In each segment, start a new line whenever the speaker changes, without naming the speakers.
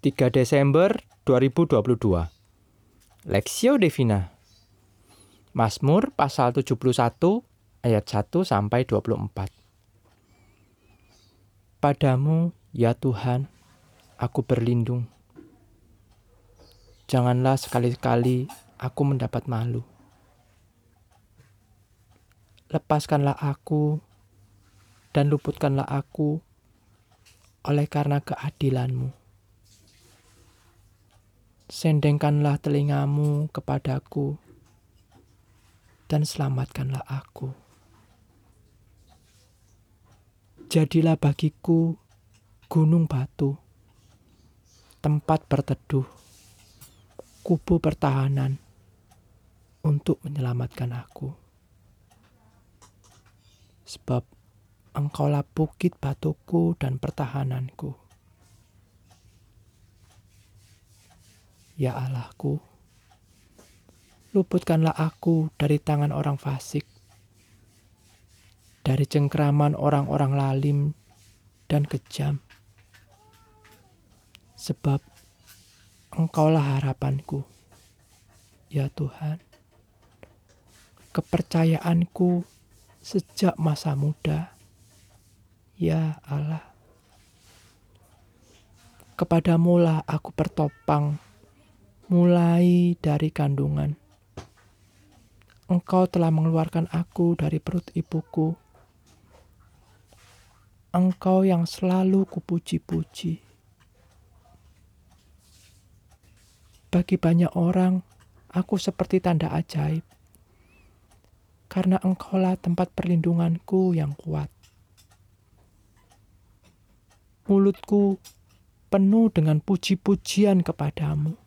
3 Desember 2022 Lexio Divina Mazmur pasal 71 ayat 1 sampai 24 Padamu ya Tuhan aku berlindung. Janganlah sekali-kali aku mendapat malu. Lepaskanlah aku dan luputkanlah aku oleh karena keadilanmu. Sendengkanlah telingamu kepadaku dan selamatkanlah aku. Jadilah bagiku gunung batu, tempat berteduh, kubu pertahanan untuk menyelamatkan aku. Sebab engkaulah bukit batuku dan pertahananku. Ya Allahku, luputkanlah aku dari tangan orang fasik, dari cengkraman orang-orang lalim dan kejam. Sebab engkaulah harapanku, ya Tuhan. Kepercayaanku sejak masa muda, ya Allah. Kepadamulah aku bertopang mulai dari kandungan. Engkau telah mengeluarkan aku dari perut ibuku. Engkau yang selalu kupuji-puji. Bagi banyak orang, aku seperti tanda ajaib. Karena engkaulah tempat perlindunganku yang kuat. Mulutku penuh dengan puji-pujian kepadamu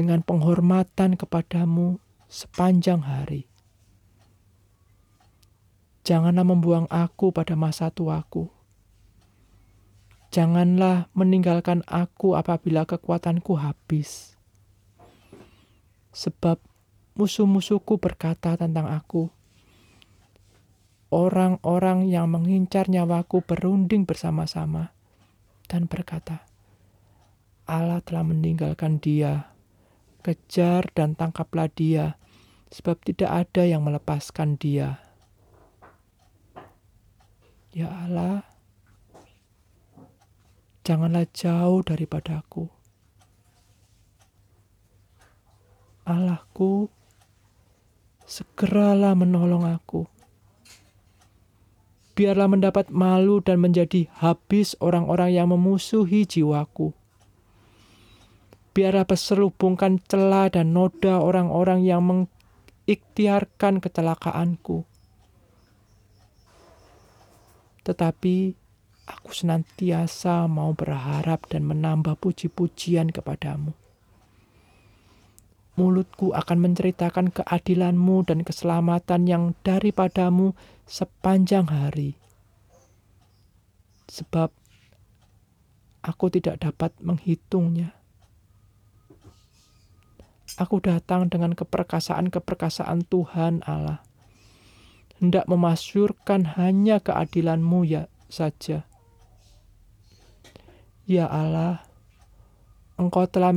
dengan penghormatan kepadamu sepanjang hari. Janganlah membuang aku pada masa tuaku. Janganlah meninggalkan aku apabila kekuatanku habis. Sebab musuh-musuhku berkata tentang aku, orang-orang yang mengincar nyawaku berunding bersama-sama dan berkata, Allah telah meninggalkan dia kejar dan tangkaplah dia, sebab tidak ada yang melepaskan dia. Ya Allah, janganlah jauh daripadaku. Allahku, segeralah menolong aku. Biarlah mendapat malu dan menjadi habis orang-orang yang memusuhi jiwaku biarlah berselubungkan celah dan noda orang-orang yang mengikhtiarkan kecelakaanku. Tetapi aku senantiasa mau berharap dan menambah puji-pujian kepadamu. Mulutku akan menceritakan keadilanmu dan keselamatan yang daripadamu sepanjang hari. Sebab aku tidak dapat menghitungnya. Aku datang dengan keperkasaan-keperkasaan Tuhan Allah. Hendak memasyurkan hanya keadilanmu ya saja. Ya Allah, Engkau telah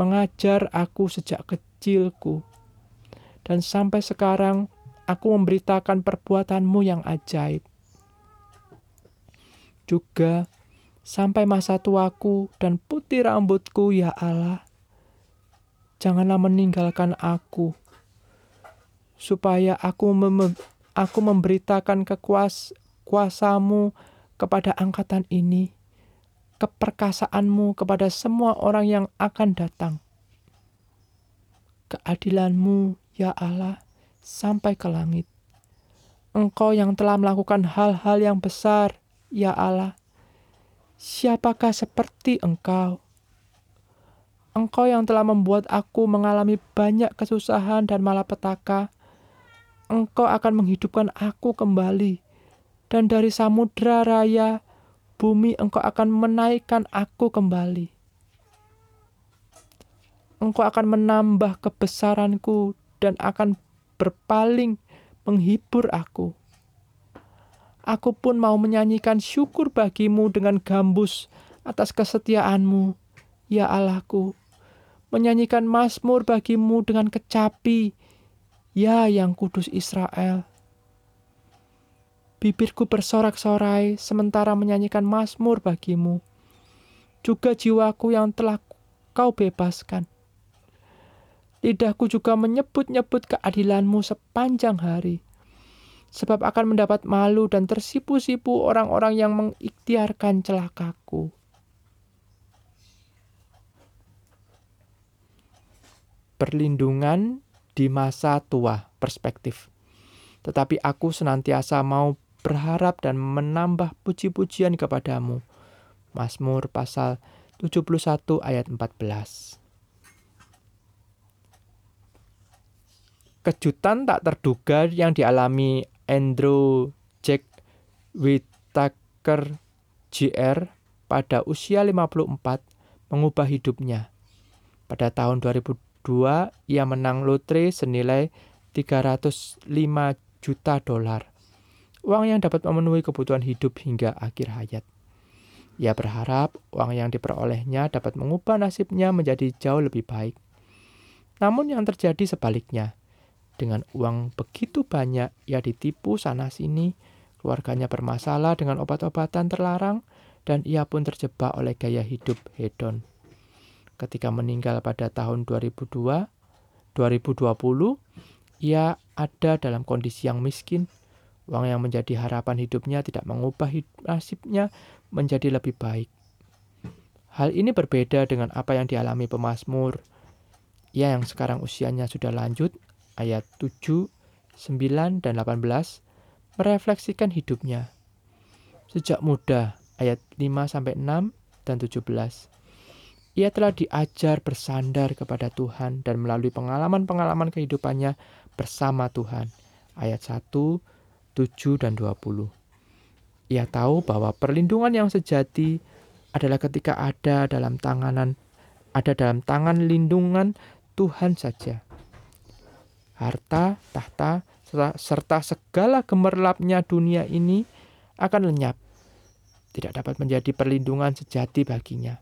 mengajar aku sejak kecilku. Dan sampai sekarang aku memberitakan perbuatanmu yang ajaib. Juga sampai masa tuaku dan putih rambutku ya Allah janganlah meninggalkan aku, supaya aku mem aku memberitakan kekuas kuasamu kepada angkatan ini, keperkasaanmu kepada semua orang yang akan datang. Keadilanmu, ya Allah, sampai ke langit. Engkau yang telah melakukan hal-hal yang besar, ya Allah. Siapakah seperti Engkau? Engkau yang telah membuat aku mengalami banyak kesusahan dan malapetaka, Engkau akan menghidupkan aku kembali, dan dari samudra raya bumi Engkau akan menaikkan aku kembali. Engkau akan menambah kebesaranku dan akan berpaling menghibur aku. Aku pun mau menyanyikan syukur bagimu dengan gambus atas kesetiaanmu, ya Allahku. Menyanyikan mazmur bagimu dengan kecapi, ya yang kudus Israel. Bibirku bersorak-sorai sementara menyanyikan mazmur bagimu. Juga jiwaku yang telah kau bebaskan. Lidahku juga menyebut-nyebut keadilanmu sepanjang hari. Sebab akan mendapat malu dan tersipu-sipu orang-orang yang mengikhtiarkan celakaku. Perlindungan di masa tua perspektif. Tetapi aku senantiasa mau berharap dan menambah puji-pujian kepadamu. Mazmur pasal 71 ayat 14. Kejutan tak terduga yang dialami Andrew Jack Whittaker JR pada usia 54 mengubah hidupnya. Pada tahun 2002, ia menang lotre senilai 305 juta dolar uang yang dapat memenuhi kebutuhan hidup hingga akhir hayat. Ia berharap uang yang diperolehnya dapat mengubah nasibnya menjadi jauh lebih baik. Namun yang terjadi sebaliknya. Dengan uang begitu banyak, ia ditipu sana-sini, keluarganya bermasalah dengan obat-obatan terlarang, dan ia pun terjebak oleh gaya hidup hedon. Ketika meninggal pada tahun 2002, 2020, ia ada dalam kondisi yang miskin Uang yang menjadi harapan hidupnya tidak mengubah nasibnya menjadi lebih baik. Hal ini berbeda dengan apa yang dialami pemazmur. Ia yang sekarang usianya sudah lanjut, ayat 7, 9, dan 18, merefleksikan hidupnya. Sejak muda, ayat 5 sampai 6 dan 17. Ia telah diajar bersandar kepada Tuhan dan melalui pengalaman-pengalaman kehidupannya bersama Tuhan. Ayat 1 7 dan 20. Ia tahu bahwa perlindungan yang sejati adalah ketika ada dalam tanganan ada dalam tangan lindungan Tuhan saja. Harta, tahta, serta segala gemerlapnya dunia ini akan lenyap. Tidak dapat menjadi perlindungan sejati baginya.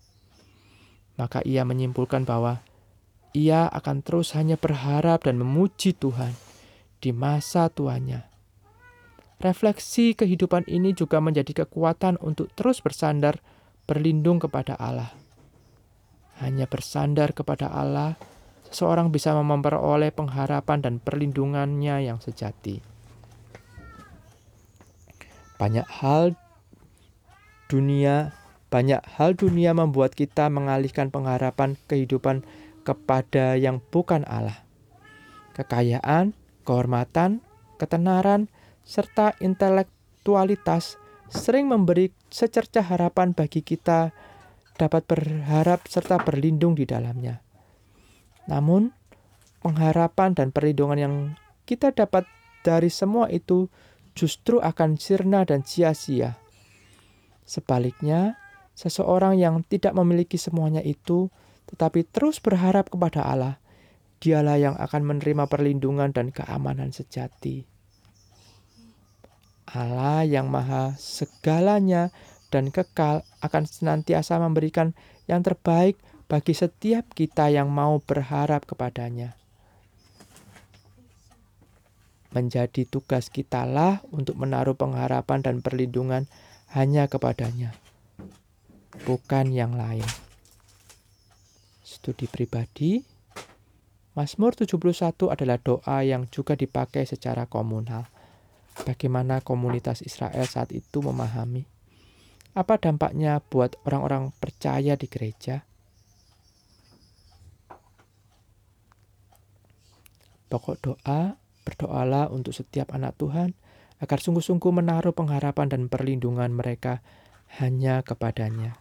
Maka ia menyimpulkan bahwa ia akan terus hanya berharap dan memuji Tuhan di masa tuanya Refleksi kehidupan ini juga menjadi kekuatan untuk terus bersandar berlindung kepada Allah. Hanya bersandar kepada Allah, seseorang bisa memperoleh pengharapan dan perlindungannya yang sejati. Banyak hal dunia, banyak hal dunia membuat kita mengalihkan pengharapan kehidupan kepada yang bukan Allah. Kekayaan, kehormatan, ketenaran, serta intelektualitas sering memberi secerca harapan bagi kita dapat berharap serta berlindung di dalamnya. Namun, pengharapan dan perlindungan yang kita dapat dari semua itu justru akan sirna dan sia-sia. Sebaliknya, seseorang yang tidak memiliki semuanya itu tetapi terus berharap kepada Allah, dialah yang akan menerima perlindungan dan keamanan sejati. Allah yang maha segalanya dan kekal akan senantiasa memberikan yang terbaik bagi setiap kita yang mau berharap kepadanya. Menjadi tugas kitalah untuk menaruh pengharapan dan perlindungan hanya kepadanya, bukan yang lain. Studi pribadi Mazmur 71 adalah doa yang juga dipakai secara komunal bagaimana komunitas Israel saat itu memahami apa dampaknya buat orang-orang percaya di gereja. Pokok doa, berdoalah untuk setiap anak Tuhan agar sungguh-sungguh menaruh pengharapan dan perlindungan mereka hanya kepadanya.